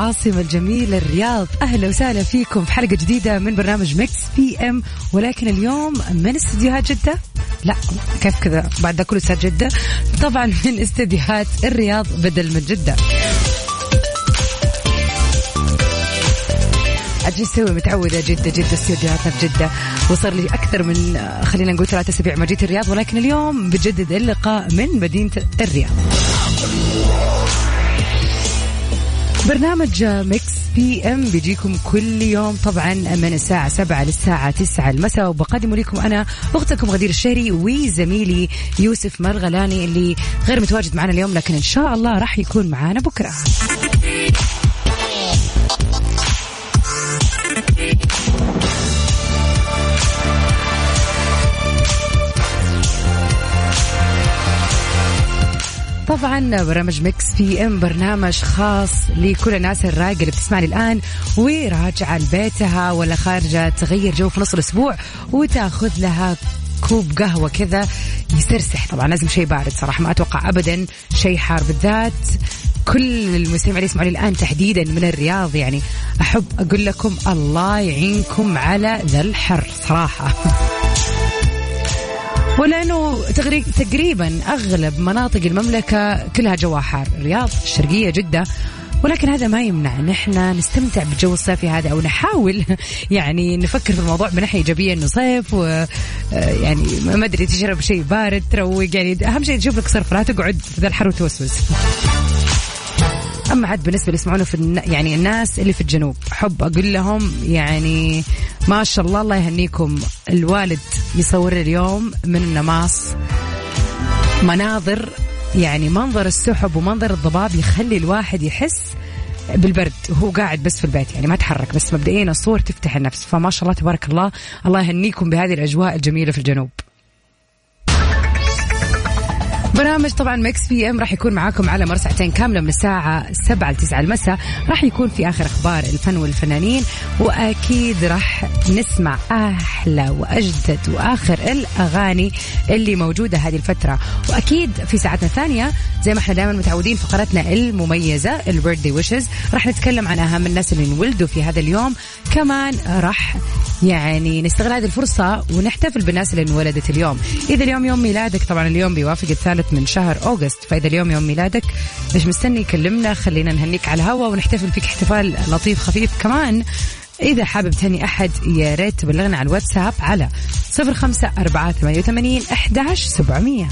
العاصمة الجميلة الرياض. أهلا وسهلا فيكم في حلقة جديدة من برنامج Mix PM ولكن اليوم من استديوهات جدة؟ لا كيف كذا؟ بعد ده كله استاد جدة. طبعا من استديوهات الرياض بدل من جدة. أجي أسوي متعودة جدة جدة استديوهاتنا في جدة. وصار لي أكثر من خلينا نقول ثلاثة أسابيع ما جيت الرياض. ولكن اليوم بجدد اللقاء من مدينة الرياض. برنامج Mix PM بيجيكم كل يوم طبعا من الساعة 7 للساعة 9 المساء. وبقدم لكم أنا أختكم غدير الشهري وزميلي يوسف مرغلاني اللي غير متواجد معنا اليوم لكن إن شاء الله راح يكون معنا بكرة. طبعا برنامج Mix PM برنامج خاص لكل الناس الرايقه اللي بتسمعني الآن وراجعة لبيتها ولا خارجة تغير جو في نص الأسبوع وتاخذ لها كوب قهوة كذا يسرسح. طبعا لازم شيء بارد صراحة ما أتوقع ابدا شيء حار بالذات. كل المستمعين اللي يسمعوني الآن تحديدا من الرياض يعني أحب أقول لكم الله يعينكم على ذا الحر صراحة. ولأنه تقريبا أغلب مناطق المملكة كلها جواها حار، الرياض، الشرقيه، جدة ولكن هذا ما يمنع إن إحنا نستمتع بالجو الصيفي هذا أو نحاول يعني نفكر في الموضوع بناحيه إيجابية إنه صيف و يعني ما أدري تشرب شيء بارد تروق يعني أهم شيء تشوف لك صرف لا تقعد في ذا الحر وتوسوس. أما عاد بالنسبة اللي يسمعونه في. يعني الناس اللي في الجنوب احب أقول لهم يعني ما شاء الله الله يهنيكم. الوالد يصور اليوم من النماص. مناظر يعني منظر السحب ومنظر الضباب يخلي الواحد يحس بالبرد. وهو قاعد بس في البيت يعني ما تحرك بس مبدئيا الصور تفتح النفس. فما شاء الله تبارك الله الله يهنيكم بهذه الأجواء الجميلة في الجنوب. برنامج طبعا Mix PM راح يكون معاكم على مر ساعتين كاملة من الساعة 7 ل 9 المساء. راح يكون في آخر أخبار الفن والفنانين وأكيد راح نسمع أحلى وأجدد وآخر الأغاني اللي موجودة هذه الفترة. وأكيد في ساعتنا الثانية زي ما إحنا دائما متعودين فقرتنا المميزة البيرثدي ويشز راح نتكلم عن أهم الناس اللي انولدوا في هذا اليوم. كمان راح يعني نستغل هذه الفرصة ونحتفل بالناس اللي انولدت اليوم. إذا اليوم يوم ميلادك طبعا اليوم بيوافق الثالث من شهر أوغست. فإذا اليوم يوم ميلادك مش مستني؟ كلمنا خلينا نهنيك على الهوا ونحتفل فيك احتفال لطيف خفيف. كمان إذا حابب تهني أحد يا ريت تبلغنا على الواتساب على صفر خمسة أربعة ثمانية وثمانين أحداش سبعمية.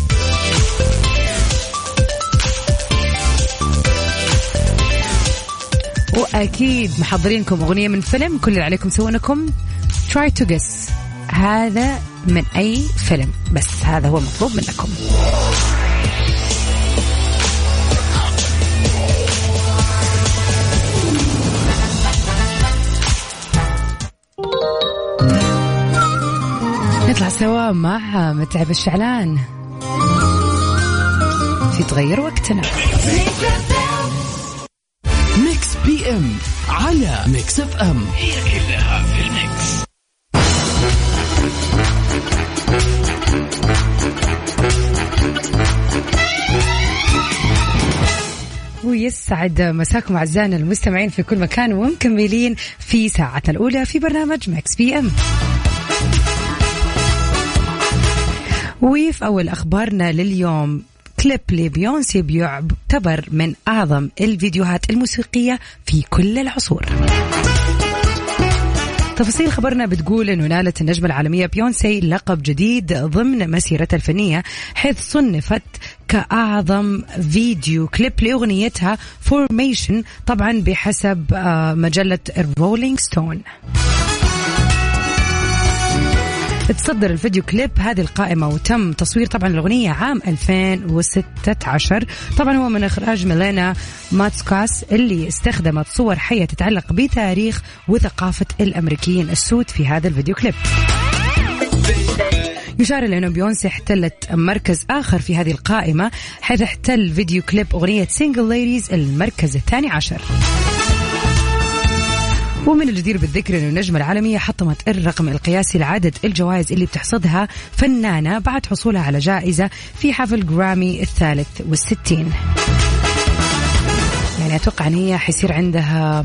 وأكيد محضرينكم أغنية من فيلم كل اللي عليكم تسوونكم try to guess. هذا من أي فيلم؟ بس هذا هو المطلوب منكم. نطلع سوا مع متعب الشعلان. في تغير وقتنا. PM على Mix FM هي كلها في ال Mix ويسعد مساكم أعزائنا المستمعين في كل مكان ومكملين في ساعتنا الأولى في برنامج Mix PM. وفي أول أخبارنا لليوم كليب لبيونسي بيعتبر من أعظم الفيديوهات الموسيقية في كل العصور. تفاصيل خبرنا بتقول إنه نالت النجمة العالمية بيونسي لقب جديد ضمن مسيرتها الفنية حيث صنفت كأعظم فيديو كليب لأغنيتها Formation طبعا بحسب مجلة Rolling Stone تصدر الفيديو كليب هذه القائمة وتم تصوير طبعا الأغنية عام 2016 طبعا هو من إخراج ميلينا ماتسكاس اللي استخدمت صور حية تتعلق بتاريخ وثقافة الأمريكيين السود في هذا الفيديو كليب. يشار إلى أنه بيونسي احتلت مركز آخر في هذه القائمة حيث احتل فيديو كليب أغنية Single Ladies المركز الثاني عشر. ومن الجدير بالذكر أن النجمة العالمية حطمت الرقم القياسي لعدد الجوائز اللي بتحصدها فنانة بعد حصولها على جائزة في حفل جرامي الثالث والستين. يعني أتوقع إن هي حيصير عندها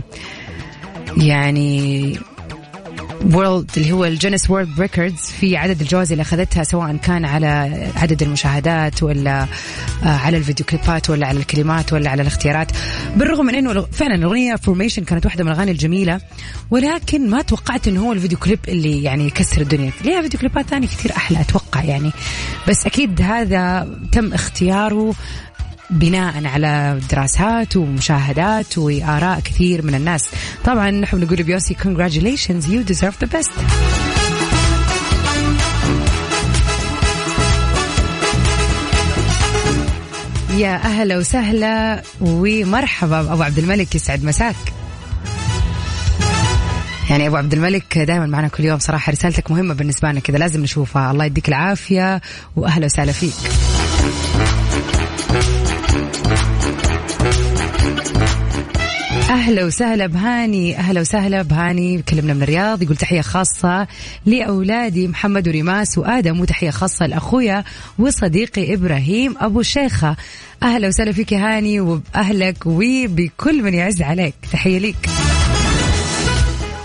يعني World اللي هو ال Guinness World Records في عدد الجوائز اللي أخذتها سواء كان على عدد المشاهدات ولا آه، على الفيديو كليبات ولا على الكلمات ولا على الاختيارات. بالرغم من إنه فعلا الأغنية Formation كانت واحدة من الأغاني الجميلة ولكن ما توقعت إنه هو الفيديو كليب اللي يعني يكسر الدنيا. ليها فيديو كليبات ثانية كثير أحلى أتوقع يعني. بس أكيد هذا تم اختياره بناء على دراسات ومشاهدات وآراء كثير من الناس. طبعا نحن نقول لبيونسي congratulations you deserve the best. يا أهلا وسهلا ومرحبا. أبو عبد الملك يسعد مساك. يعني أبو عبد الملك دائما معنا كل يوم صراحة. رسالتك مهمة بالنسبة لنا كذا لازم نشوفها. الله يديك العافية وأهلا وسهلا فيك. أهلا وسهلا بهاني أهلا وسهلا بهاني. كلمنا من الرياض يقول تحية خاصة لأولادي محمد وريماس وآدم وتحية خاصة لأخويا وصديقي إبراهيم أبو شيخه أهلا وسهلا فيك هاني وباهلك وبكل من يعز عليك. تحية ليك.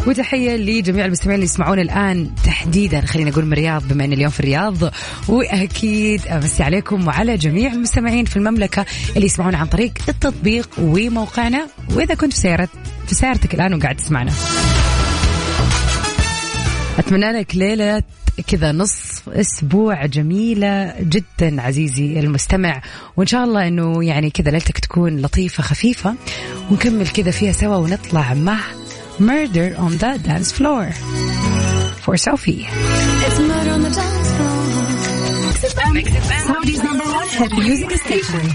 وتحية لجميع المستمعين اللي يسمعون الآن تحديدا خلينا نقول من الرياض بما أن اليوم في الرياض. وأكيد أمسي عليكم وعلى جميع المستمعين في المملكة اللي يسمعون عن طريق التطبيق وموقعنا. وإذا كنت في سيارة في سيارتك الآن وقاعد تسمعنا. أتمنى لك ليلة كذا نصف أسبوع جميلة جدا عزيزي المستمع. وإن شاء الله إنه يعني كذا ليلتك تكون لطيفة خفيفة ونكمل كذا فيها سوا ونطلع مع Murder on the Dance Floor for Sophie. It's murder on the dance floor. Mix FM. Saudi's number one hit music station.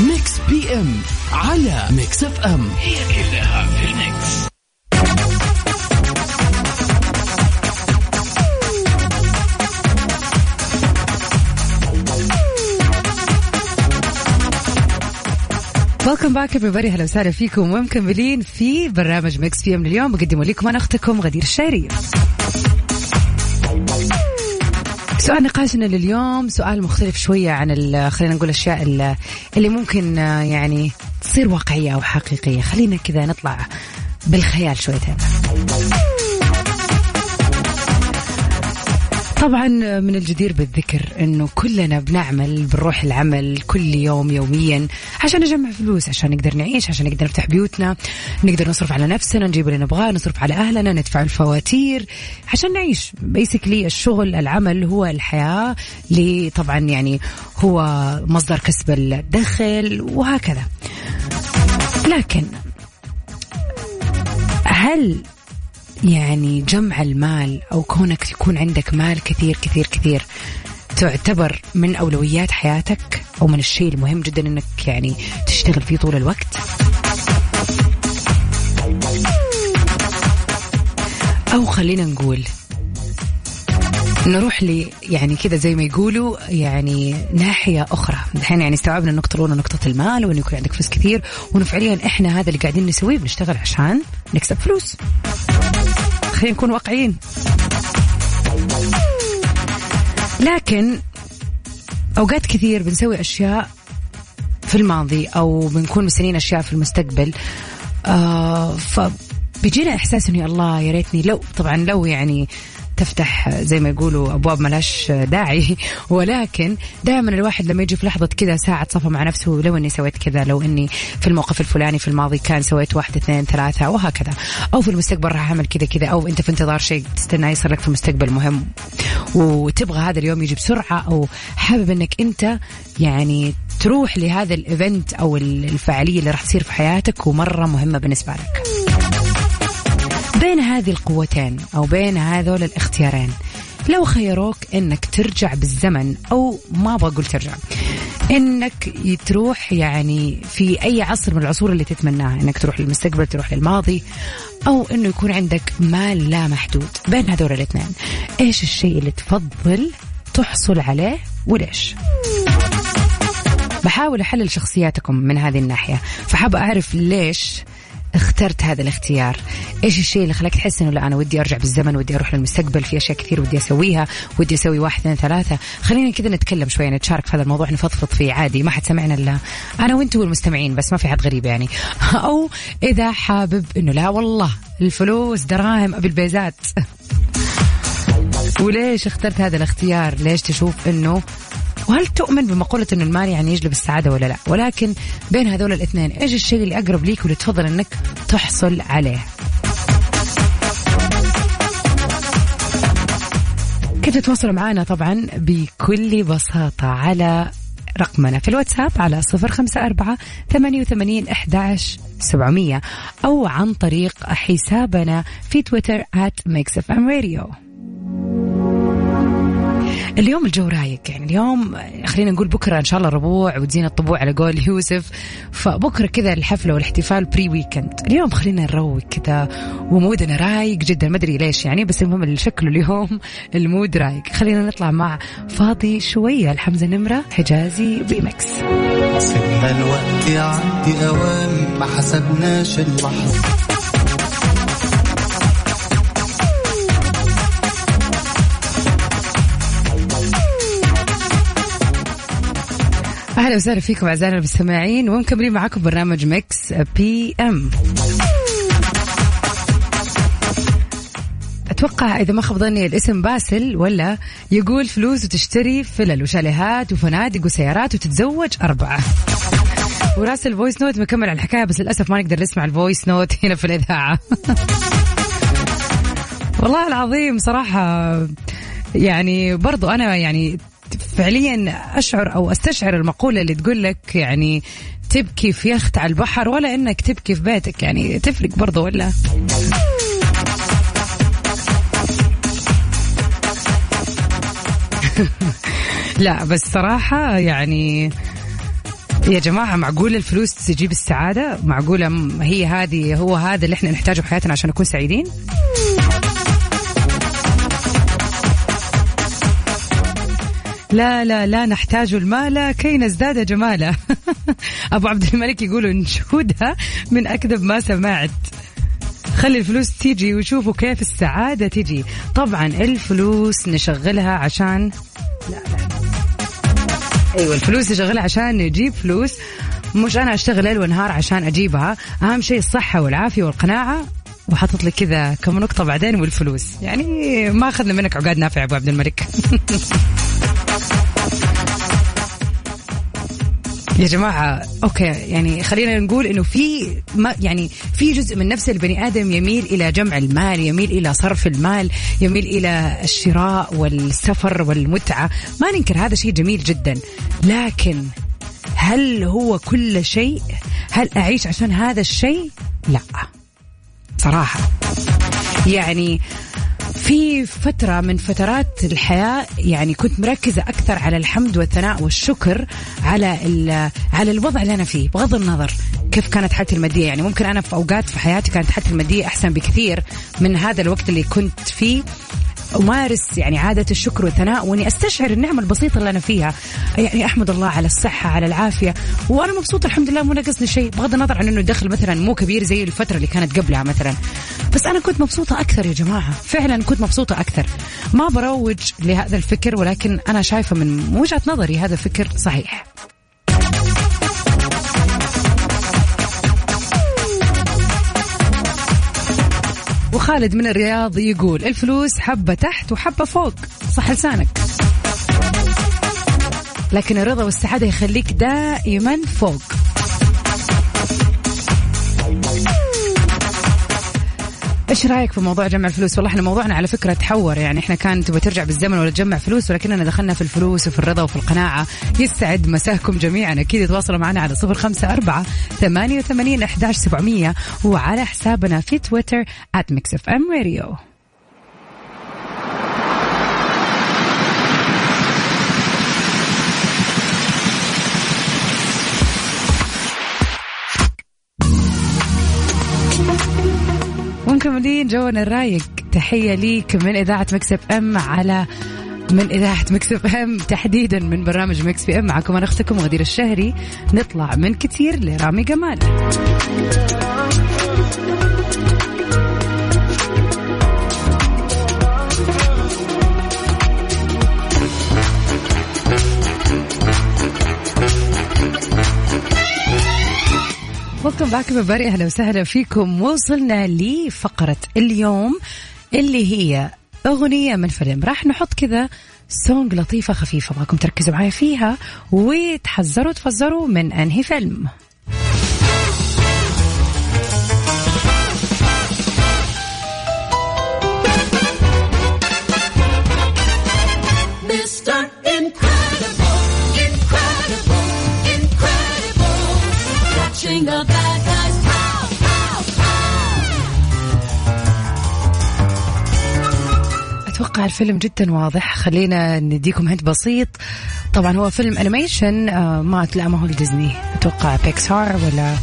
ميكس بي ام على ميكس اف ام هي كلها في الميكس Welcome back everybody. هلا وسهلا فيكم ومكملين في برنامج Mix PM اليوم بقدمه لكم أنا أختكم غدير الشهري سؤال نقاشنا لليوم سؤال مختلف شوية عن خلينا نقول الأشياء اللي ممكن يعني تصير واقعية أو حقيقية. خلينا كذا نطلع بالخيال شويتين. طبعا من الجدير بالذكر إنه كلنا بنعمل بنروح العمل كل يوم يوميا عشان نجمع فلوس عشان نقدر نعيش عشان نقدر نفتح بيوتنا نقدر نصرف على نفسنا نجيب اللي نبغاه نصرف على أهلنا ندفع الفواتير عشان نعيش. بيسكلي الشغل العمل هو الحياة اللي طبعا يعني هو مصدر كسب الدخل وهكذا. لكن هل يعني جمع المال أو كونك يكون عندك مال كثير كثير كثير تعتبر من أولويات حياتك أو من الشيء المهم جدا أنك يعني تشتغل فيه طول الوقت. أو خلينا نقول نروح لي يعني كذا زي ما يقولوا يعني ناحية أخرى. الحين يعني استوعبنا النقطة الأولى نقطة المال وإنه يكون عندك فلوس كثير. وإنه فعليا إحنا هذا اللي قاعدين نسويه بنشتغل عشان نكسب فلوس. خلينا نكون واقعيين. لكن أوقات كثير بنسوي أشياء في الماضي أو بنكون مستنيين أشياء في المستقبل. آه فبيجينا إحساس انه الله يا ريتني لو طبعا لو يعني تفتح زي ما يقولوا أبواب ملاش داعي. ولكن دائما الواحد لما يجي في لحظة كذا ساعة صفا مع نفسه لو إني سويت كذا لو إني في الموقف الفلاني في الماضي كان سويت واحد اثنين ثلاثة وهكذا أو في المستقبل راح أعمل كذا كذا. أو أنت في انتظار شيء تستنى يصير لك في المستقبل مهم. وتبغى هذا اليوم يجي بسرعة أو حابب إنك أنت يعني تروح لهذا الايفنت أو الفعالية اللي راح تصير في حياتك ومرة مهمة بالنسبة لك. بين هذه القوتين أو بين هذول الاختيارين لو خيروك إنك ترجع بالزمن أو ما بقول ترجع إنك تروح يعني في أي عصر من العصور اللي تتمناها إنك تروح للمستقبل تروح للماضي أو إنه يكون عندك مال لا محدود بين هذول الاثنين. إيش الشيء اللي تفضل تحصل عليه وليش؟ بحاول أحلل شخصياتكم من هذه الناحية فحاب أعرف ليش اخترت هذا الاختيار. إيش الشيء اللي خلاك تحس إنه لا أنا ودي أرجع بالزمن ودي أروح للمستقبل في أشياء كثير ودي أسويها ودي أسوي واحد اثنين ثلاثة. خلينا كذا نتكلم شوية نتشارك في هذا الموضوع نفضفض فيه عادي. ما حد سمعنا إلا أنا وأنتم والمستمعين بس ما في حد غريب يعني. أو إذا حابب إنه لا والله الفلوس دراهم أبي البيزات. وليش اخترت هذا الاختيار؟ ليش تشوف إنه وهل تؤمن بمقولة أن المال يعني يجلب السعادة ولا لا؟ ولكن بين هذول الاثنين إيش الشيء اللي أقرب ليك واللي تفضل أنك تحصل عليه؟ كيف تتواصلوا معنا طبعا بكل بساطة على رقمنا في الواتساب على صفر خمسة أربعة ثمانية وثمانين أحداش سبعمية أو عن طريق حسابنا في تويتر at Mix اليوم الجو رايق. يعني اليوم خلينا نقول بكرة إن شاء الله ربوع وتزين الطبوع على قول يوسف. فبكرة كذا الحفلة والاحتفال pre weekend اليوم خلينا نروق كذا و mood نا رايق جدا. ما أدري ليش يعني بس المهم شكله اليوم ال mood رايق. خلينا نطلع مع فاضي شوية. الحمزة نمرة حجازي ريمكس سيبنا الوقت يعدي اوام ما حسبناش اللحظة. أهلا وسهلا فيكم أعزائنا المستمعين ومكملين معاكم برنامج Mix PM أتوقع إذا ما خاب ظني الاسم باسل ولا يقول فلوس وتشتري فلل وشاليهات وفنادق وسيارات وتتزوج أربعة. وراسل voice note مكمل على الحكاية بس للأسف ما نقدر نسمع ال voice note هنا في الإذاعة. والله العظيم صراحة يعني برضو أنا يعني فعليا أشعر أو أستشعر المقولة اللي تقول لك يعني تبكي في يخت على البحر ولا إنك تبكي في بيتك يعني تفرق برضه ولا؟ لا بس صراحة يعني يا جماعة معقولة الفلوس تجيب السعادة؟ معقولة هي هذه هو هذا اللي إحنا نحتاجه في حياتنا عشان نكون سعيدين؟ لا لا لا نحتاج المال كي نزداد جمالا أبو عبد الملك يقول انشودها من أكذب ما سمعت. خلي الفلوس تيجي وشوفوا كيف السعادة تيجي. طبعا الفلوس نشغلها عشان لا لا أيوه الفلوس نشغلها عشان نجيب فلوس. مش أنا أشتغل ليل ونهار عشان أجيبها. أهم شيء الصحة والعافية والقناعة. وحاطط لك كذا كم نقطة بعدين والفلوس. يعني ما أخذنا منك عقاد نافع أبو عبد الملك. يا جماعة أوكي يعني خلينا نقول إنه في ما يعني في جزء من نفس البني آدم يميل إلى جمع المال، يميل إلى صرف المال، يميل إلى الشراء والسفر والمتعة، ما ننكر هذا شيء جميل جدا، لكن هل هو كل شيء؟ هل أعيش عشان هذا الشيء؟ لا. صراحة. يعني في فترة من فترات الحياة يعني كنت مركزة أكثر على الحمد والثناء والشكر على على الوضع اللي أنا فيه بغض النظر كيف كانت حالتي المادية. يعني ممكن أنا في أوقات في حياتي كانت حالتي المادية أحسن بكثير من هذا الوقت اللي كنت فيه. أمارس يعني عادة الشكر والثناء وإني أستشعر النعمة البسيطة اللي أنا فيها. يعني أحمد الله على الصحة على العافية. وأنا مبسوطة الحمد لله مو ناقصني شيء. بغض النظر عن إنه الدخل مثلا مو كبير زي الفترة اللي كانت قبلها مثلا. بس أنا كنت مبسوطة أكثر يا جماعة. فعلا كنت مبسوطة أكثر. ما بروج لهذا الفكر ولكن أنا شايفة من وجهة نظري هذا فكر صحيح. وخالد من الرياض يقول الفلوس حبة تحت وحبة فوق صح لسانك. لكن الرضا والسعادة يخليك دائما فوق. إيش رأيك في موضوع جمع الفلوس والله إحنا موضوعنا على فكرة تحور يعني إحنا كان تبغى ترجع بالزمن ولا تجمع فلوس ولكننا دخلنا في الفلوس وفي الرضا وفي القناعة. يسعد مساكم جميعا. أكيد تواصلوا معنا على صفر خمسة أربعة ثمانية وثمانين إحداش سبعمئه وعلى حسابنا في تويتر @mixfmradio مكملين جونا الرايق تحية ليك من إذاعة Mix FM على من إذاعة Mix FM. تحديدا من برنامج Mix PM. معكم أنا أختكم غدير الشهري. نطلع من كثير لرامي جمال. Welcome back everybody أهلا وسهلا فيكم. وصلنا لفقرة اليوم اللي هي أغنية من فيلم. راح نحط كذا song لطيفة خفيفة. أبغاكم تركزوا معي فيها وتحذروا تفزروا من أنهي فيلم. الفيلم جدا واضح. خلينا نديكم hint بسيط. طبعا هو فيلم animation آه، ما لا ما هو ديزني أتوقع بيكسار ولا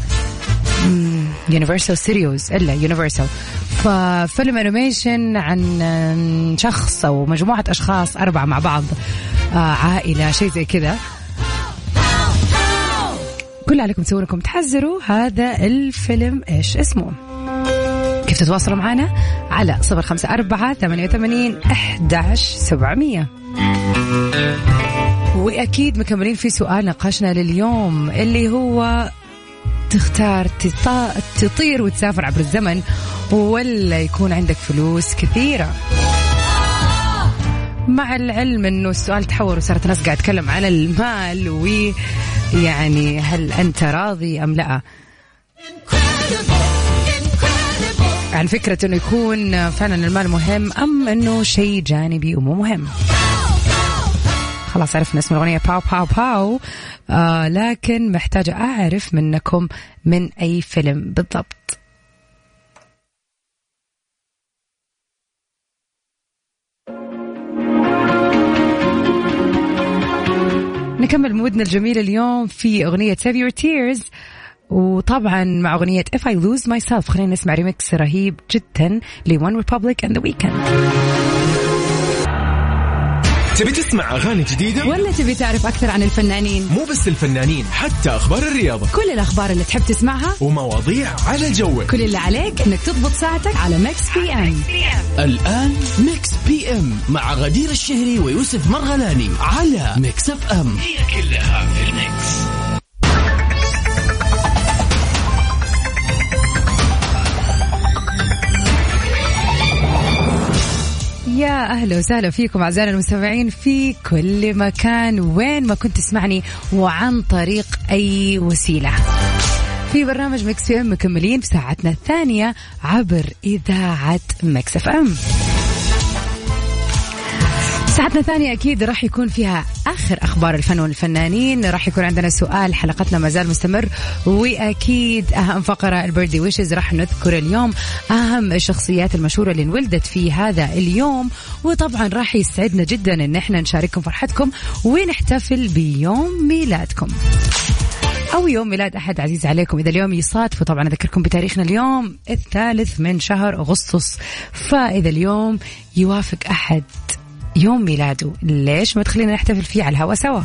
Universal Studios إلا Universal ففيلم animation عن شخص أو مجموعة أشخاص أربعة مع بعض آه، عائلة شيء زي كذا. كل عليكم تسوون انكم تحذروا. هذا الفيلم إيش اسمه؟ كيف تتواصلوا معنا على صفر خمسة أربعة ثمانية وثمانين أحداش سبعمية. وأكيد مكملين في سؤال نقاشنا لليوم اللي هو تختار تطير وتسافر عبر الزمن ولا يكون عندك فلوس كثيرة. مع العلم إنه السؤال تحول وصارت الناس قاعد تتكلم عن المال ويعني هل أنت راضي أم لا. عن فكرة إنه يكون فعلا المال مهم أم إنه شيء جانبي ومو مهم. خلاص عرفنا اسم الأغنية. باو باو باو آه لكن محتاجة أعرف منكم من أي فيلم بالضبط. نكمل مودنا الجميل اليوم في أغنية Save Your Tears. وطبعا مع أغنية If I Lose Myself خلينا نسمع ريمكس رهيب جدا ل One Republic and The Weeknd. تبي تسمع أغاني جديدة؟ ولا تبي تعرف أكثر عن الفنانين؟ مو بس الفنانين حتى أخبار الرياضة. كل الأخبار اللي تحب تسمعها ومواضيع على الجو كل اللي عليك إنك تضبط ساعتك على ميكس بي أم الآن Mix PM مع غدير الشهري ويوسف مرغلاني على Mix FM هي كلها في ال Mix. يا أهلا وسهلا فيكم أعزائنا المستمعين في كل مكان وين ما كنت تسمعني وعن طريق أي وسيلة. في برنامج Mix PM مكملين في ساعتنا الثانية عبر إذاعة Mix FM. ساعتنا الثانية أكيد راح يكون فيها آخر أخبار الفن والفنانين. راح يكون عندنا سؤال حلقتنا ما زال مستمر. وأكيد أهم فقرة ال birthday wishes راح نذكر اليوم أهم الشخصيات المشهورة اللي انولدت في هذا اليوم. وطبعا راح يسعدنا جدا أن إحنا نشارككم فرحتكم ونحتفل بيوم ميلادكم. أو يوم ميلاد أحد عزيز عليكم. إذا اليوم يصادف طبعا أذكركم بتاريخنا اليوم الثالث من شهر أغسطس. فإذا اليوم يوافق أحد يوم ميلاده. ليش ما تخلينا نحتفل فيه على الهواء سوا؟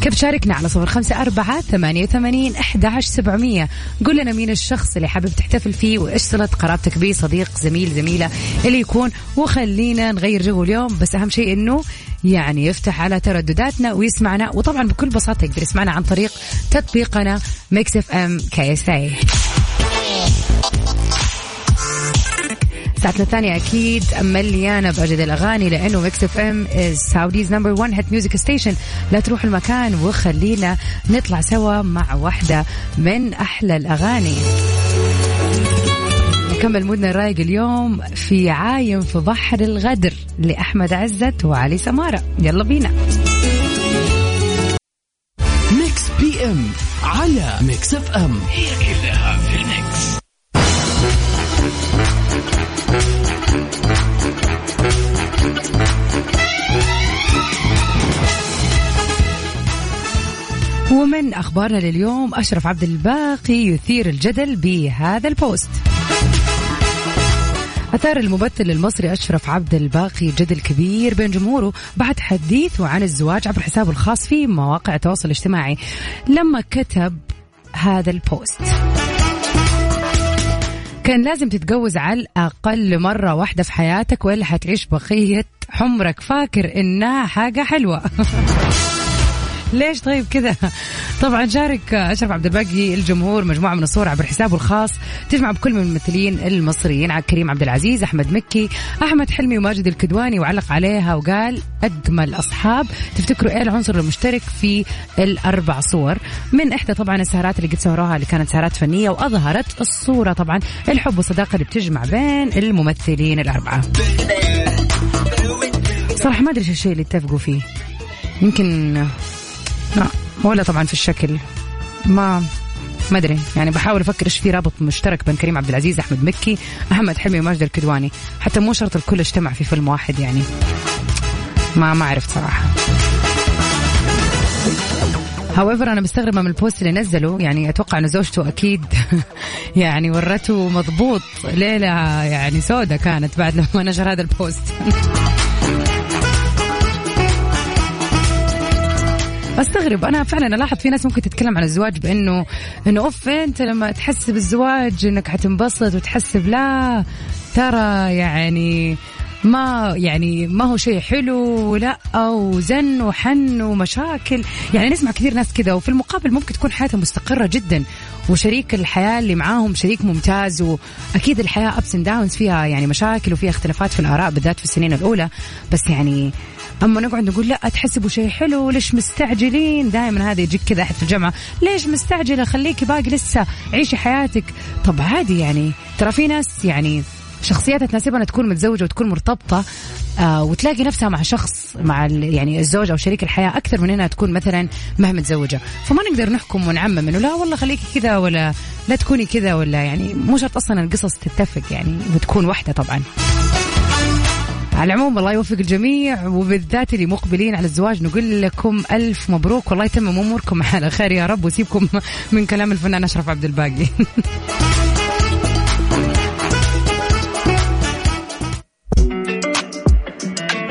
كيف تشاركنا على صفر خمسة أربعة ثمانية وثمانين أحد سبعمية. قول لنا مين الشخص اللي حابب تحتفل فيه وإيش صلة قرابتك به صديق زميل زميلة اللي يكون. وخلينا نغير جو اليوم بس أهم شيء إنه يعني يفتح على تردداتنا ويسمعنا. وطبعا بكل بساطة يقدر يسمعنا عن طريق تطبيقنا Mix FM KSA ساعتنا الثانية أكيد مليانة بأجدد الأغاني لأنه Mix FM Saudi's number 1 hit music station لا تروح لمكان وخلينا نطلع سوا مع واحدة من أحلى الأغاني. نكمل مودنا الرايق اليوم في عايم في بحر الغدر لأحمد عزت وعلي سمارة. يلا بينا. Mix PM على Mix FM هي أخبارنا لليوم أشرف عبد الباقي يثير الجدل بهذا البوست. أثار الممثل المصري أشرف عبد الباقي جدل كبير بين جمهوره بعد حديثه عن الزواج عبر حسابه الخاص في مواقع التواصل الاجتماعي. لما كتب هذا البوست. كان لازم تتجوز على الأقل مرة واحدة في حياتك وإلا حتعيش بقية عمرك فاكر إنها حاجة حلوة. ليش طيب كذا؟ طبعا شارك أشرف عبد الباقي الجمهور مجموعة من الصور عبر حسابه الخاص تجمع بكل من الممثلين المصريين كريم عبد العزيز أحمد مكي أحمد حلمي وماجد الكدواني وعلق عليها وقال أجمل أصحاب. تفتكروا إيه العنصر المشترك في الأربع صور؟ من إحدى طبعا السهرات اللي قد سهروها اللي كانت سهرات فنية وأظهرت الصورة طبعا الحب والصداقة اللي بتجمع بين الممثلين الأربعة. صراحة ما أدري إيش الشيء اللي اتفقوا فيه. يمكن لا ولا طبعا في الشكل. ما ما أدري. يعني بحاول أفكر إيش في رابط مشترك بين كريم عبد العزيز أحمد مكي أحمد حلمي وماجد الكدواني. حتى مو شرط الكل اجتمع في فيلم واحد يعني. ما ما عرفت صراحة. هاويفر أنا مستغربة من البوست اللي نزله يعني أتوقع إن زوجته أكيد يعني ورته مضبوط. ليلة يعني سودة كانت بعد لما نشر هذا البوست استغرب أنا فعلا ألاحظ في ناس ممكن تتكلم عن الزواج بانه إنه أوف أنت لما تحس بالزواج إنك حتنبسط وتحسب لا ترى يعني ما يعني ما هو شيء حلو لا وزن وحن ومشاكل. يعني نسمع كثير ناس كذا وفي المقابل ممكن تكون حياتها مستقرة جدا. وشريك الحياة اللي معاهم شريك ممتاز وأكيد الحياة أبس داونز فيها يعني مشاكل وفيها اختلافات في الآراء بالذات في السنين الأولى. بس يعني أما نقعد نقول لا تحسبوا شيء حلو ليش مستعجلين؟ دائما هذا يجيك كذا احد في الجامعة. ليش مستعجلة؟ خليكي باقي لسه عيشي حياتك. طب عادي يعني ترى في ناس يعني شخصياتها تناسبها تكون متزوجة وتكون مرتبطة آه وتلاقي نفسها مع شخص مع يعني الزوج أو شريك الحياة أكثر من إنها تكون مثلا ما متزوجة. فما نقدر نحكم ونعمم إنه لا والله خليكي كذا ولا لا تكوني كذا ولا يعني مو شرط أصلا القصص تتفق يعني وتكون واحدة طبعا. على العموم الله يوفق الجميع وبالذات اللي مقبلين على الزواج نقول لكم ألف مبروك والله يتمم أموركم على خير يا رب وسيبكم من كلام الفنان أشرف عبد الباقي.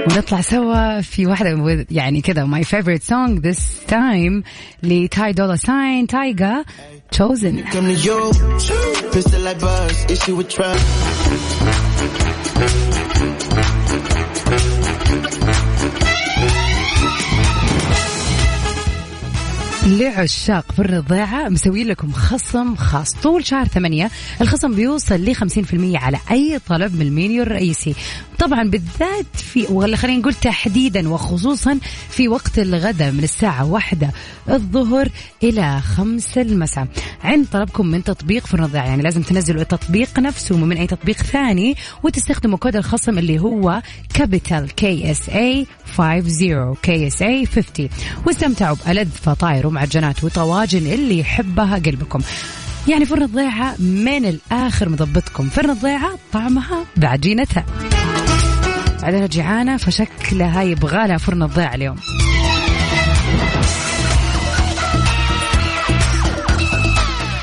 ونطلع سوا في واحدة يعني كذا my favorite song this time لتاي دولا ساين تايجا chosen لعشاق فرن الضيعة مسويين لكم خصم خاص. طول شهر ثمانية الخصم بيوصل ل 50% على أي طلب من المنيو الرئيسي. طبعا بالذات في ولا خلينا نقول تحديدا وخصوصا في وقت الغداء من الساعة واحدة الظهر إلى خمسة المساء. عند طلبكم من تطبيق فرن الضيعة يعني لازم تنزلوا التطبيق نفسه من أي تطبيق ثاني وتستخدموا كود الخصم اللي هو كابيتال كي اس اي 50 كي اس اي 50 واستمتعوا بألذ فطاير ومعجنات وطواجن اللي يحبها قلبكم. يعني فرن الضيعة من الآخر مضبطكم. فرن الضيعة طعمها بعجينتها بعدها جيعانة فشكلها يبغى فرن الضيعة اليوم.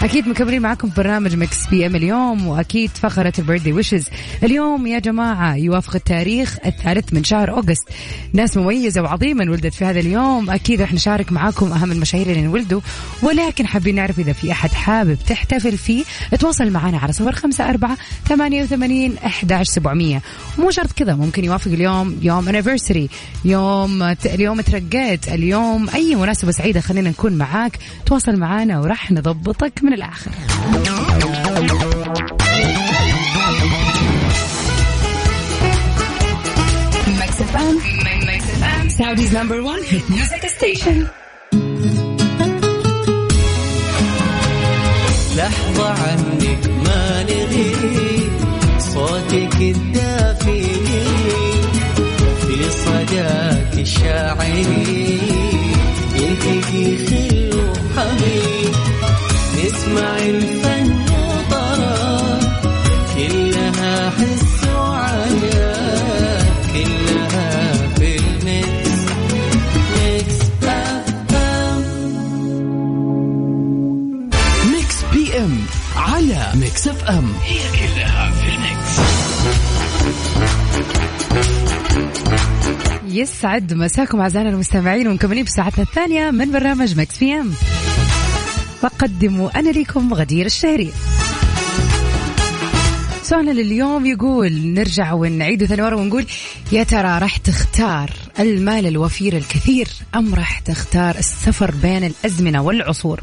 أكيد مكملين معكم في برنامج Mix PM اليوم وأكيد فقره ال birthday wishes. اليوم يا جماعة يوافق التاريخ الثالث من شهر August. ناس مميزة وعظيمة انولدت في هذا اليوم. أكيد رح نشارك معاكم أهم المشاهير اللي انولدوا ولكن حابين نعرف إذا في أحد حابب تحتفل فيه تواصل معنا على صفر خمسة أربعة ثمانية وثمانين احداش سبعمئه مو شرط كذا ممكن يوافق اليوم يوم انيفرساري يوم اليوم ترقيت اليوم أي مناسبة سعيدة خلينا نكون معاك. تواصل معنا وراح نضبطك من الآخر. Saudi's number one hit music station. لحظة عنك ما نغيب صوتك الدافي. في صداك الشاعري يلتقي خل وحبيب نسمع الفن وطرب كلها حس وغنا كلها في ال Mix Mix FM Mix PM على Mix FM. هي كلها في ال Mix. يسعد مساكم أعزائنا المستمعين ومكملين بساعتنا الثانية من برنامج Mix PM. بقدم أنا لكم غدير الشهري. سؤالنا لليوم يقول نرجع ونعيد ثاني مرة ونقول يا ترى راح تختار المال الوفير الكثير أم راح تختار السفر بين الأزمنة والعصور؟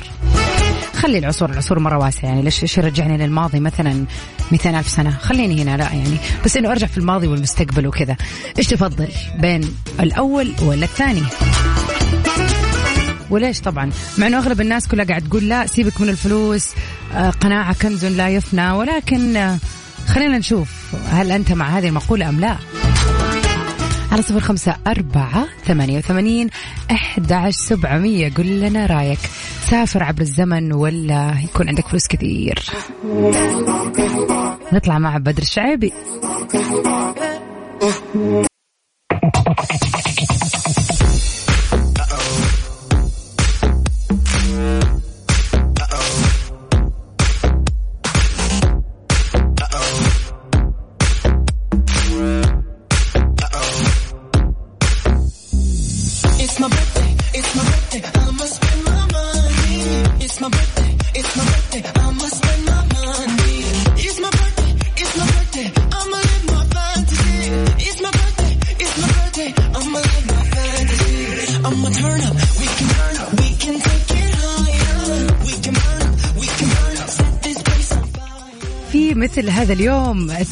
خلي العصور العصور مرة واسعة يعني ليش إيش يرجعني للماضي مثلا 200 ألف سنة؟ خليني هنا لا يعني بس إنه أرجع في الماضي والمستقبل وكذا. إيش تفضل بين الأول ولا الثاني؟ وليش طبعا؟ مع إنه أغلب الناس كلها قاعد تقول لا سيبك من الفلوس آه، قناعة كنز لا يفنى ولكن آه، خلينا نشوف هل أنت مع هذه المقولة أم لا. على صفر خمسة أربعة ثمانية وثمانين أحد سبعمية. قل لنا رأيك. سافر عبر الزمن ولا يكون عندك فلوس كثير؟ نطلع مع بدر الشعيبي.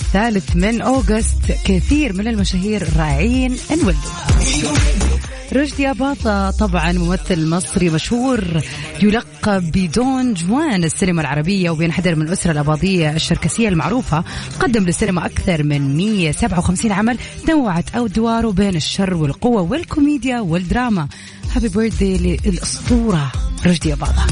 الثالث من أوغست كثير من المشاهير الرائعين انولدوا رشدي أباطة طبعا ممثل مصري مشهور يلقب بدون جوان السينما العربية وبينحدر من الأسرة الأباضية الشركسية المعروفة. قدم للسينما أكثر من 157 عمل تنوعت أدواره بين الشر والقوة والكوميديا والدراما. هابي بيرثدي للأسطورة رشدي أباطة.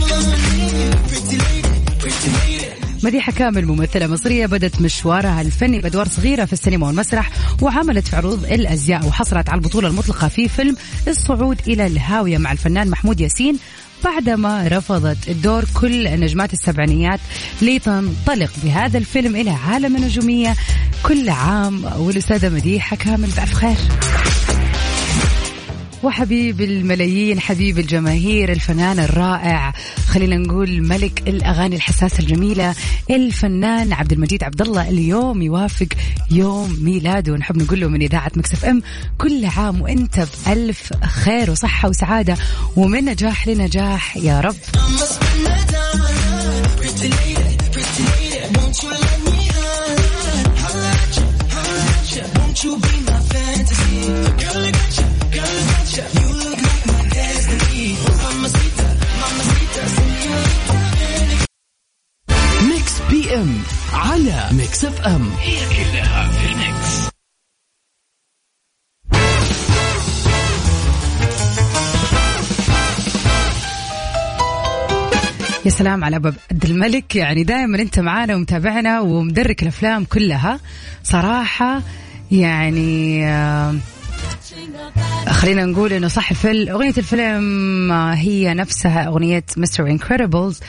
مديحة كامل ممثلة مصرية بدت مشوارها الفني بأدوار صغيرة في السينما والمسرح وعملت في عروض الأزياء وحصلت على البطولة المطلقة في فيلم الصعود إلى الهاوية مع الفنان محمود ياسين بعدما رفضت الدور كل نجمات السبعينيات لتنطلق بهذا الفيلم إلى عالم النجومية كل عام. والأستاذة مديحة كامل بألف خير. وحبيب الملايين حبيب الجماهير الفنان الرائع. خلينا نقول ملك الأغاني الحساسة الجميلة الفنان عبد المجيد عبد الله اليوم يوافق يوم ميلاده. ونحب نقول له من إذاعة مكسف إم كل عام وأنت بألف خير وصحة وسعادة ومن نجاح لنجاح يا رب. أم. هي كلها في يا سلام على أبو عبد الملك. يعني دائما أنت معانا ومتابعنا ومدرك الأفلام كلها. صراحة يعني آه، خلينا نقول إنه صح الفيلم أغنية الفيلم آه، هي نفسها أغنية مستر انكريدبلز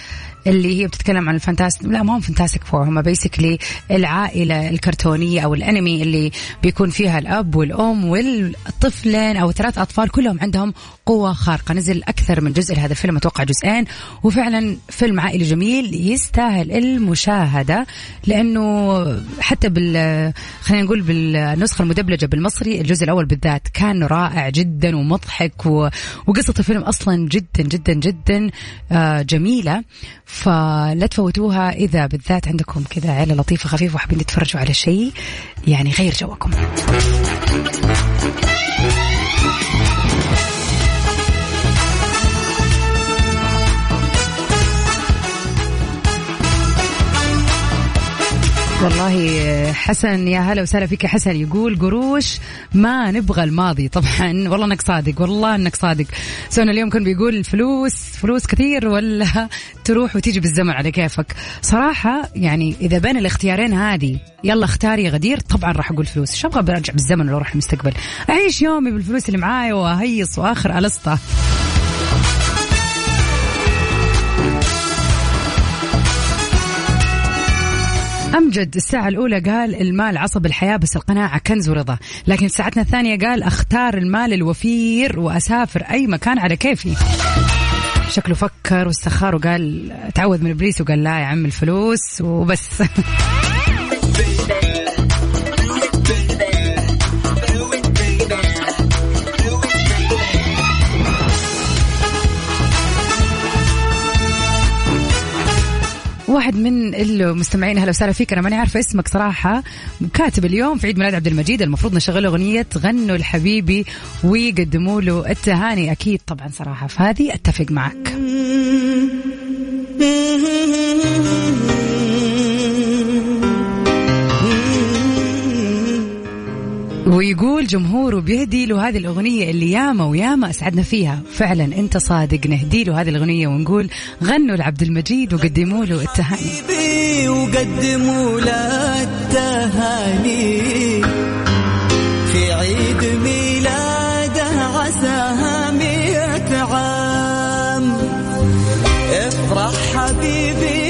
اللي هي بتتكلم عن ال Fantastic لا ما هم Fantastic Four هم basically العائلة الكرتونية أو الأنمي اللي بيكون فيها الأب والأم والطفلين أو ثلاث أطفال كلهم عندهم قوة خارقة. نزل أكثر من جزء لهذا الفيلم أتوقع جزئين. وفعلا فيلم عائلي جميل يستاهل المشاهدة لأنه حتى بال خلينا نقول بالنسخة المدبلجة بالمصري الجزء الأول بالذات كان رائع جدا ومضحك و... وقصة الفيلم أصلا جدا جدا جدا آه، جميلة. فلا تفوتوها إذا بالذات عندكم كذا عيلة لطيفة خفيفة وحابين تتفرجوا على شيء يعني غير جوكم. والله حسن يا هلا وسهلا فيك يا حسن. يقول قروش ما نبغى الماضي. طبعا والله إنك صادق والله إنك صادق. سونا اليوم كان بيقول الفلوس فلوس كثير ولا تروح وتيجي بالزمن على كيفك؟ صراحة يعني إذا بين الاختيارين هذه يلا اختاري يا غدير. طبعا راح أقول فلوس. شو أبغى برجع بالزمن ولا أروح المستقبل أعيش يومي بالفلوس اللي معاي وأهيص وآخر ألسطة. أمجد الساعة الأولى قال المال عصب الحياة بس القناعة كنز ورضا. لكن ساعتنا الثانية قال أختار المال الوفير وأسافر أي مكان على كيفي. شكله فكر واستخار وقال تعوذ من إبليس وقال لا يا عم الفلوس وبس. واحد من المستمعين. أهلا وسهلا فيك. أنا ماني عارفة اسمك صراحة. كاتب اليوم في عيد ميلاد عبد المجيد. المفروض نشغل أغنية غنوا لحبيبي ويقدموا له التهاني. أكيد طبعا صراحة. فهذه أتفق معك. ويقول جمهوره بيهدي له هذه الأغنية اللي ياما وياما أسعدنا فيها. فعلا أنت صادق نهدي له هذه الأغنية ونقول غنوا لعبد المجيد وقدموا له التهاني. وقدموا له التهاني. في عيد ميلاده عساها مئة عام. افرح حبيبي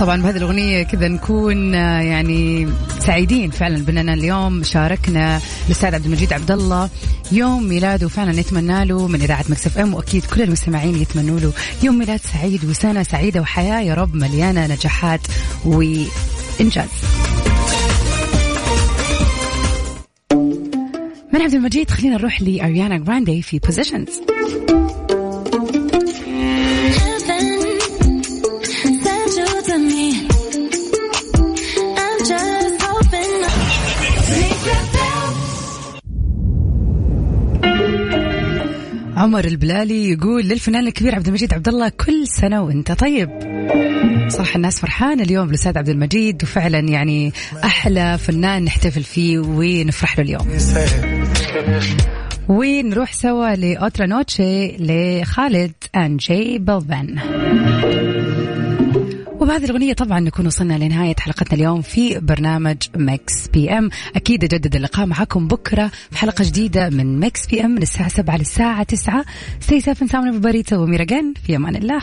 طبعا بهذه الأغنية كذا نكون آه، يعني سعيدين فعلا بأننا اليوم شاركنا الأستاذ عبد المجيد عبد الله. يوم ميلاده فعلا نتمنى له من إذاعة Mix FM وأكيد كل المستمعين يتمنوا له يوم ميلاد سعيد وسنة سعيدة وحياة. يا رب مليانة نجاحات وإنجاز. من عبد المجيد خلينا نروح لأريانا جراندي في Positions عمر البلالي يقول للفنان الكبير عبد المجيد عبد الله كل سنة وانت طيب. صراحة الناس فرحانة اليوم بالأستاذ عبد المجيد وفعلا يعني أحلى فنان نحتفل فيه ونفرح له اليوم. ونروح سوا ل Otra Noche ل Khalid and J Balvin وبهذه الأغنية طبعا نكون وصلنا لنهاية حلقتنا اليوم في برنامج Mix PM. أكيد أجدد اللقاء معكم بكرة في حلقة جديدة من Mix PM من الساعة 7 للساعة 9 stay safe and sound في أمان الله.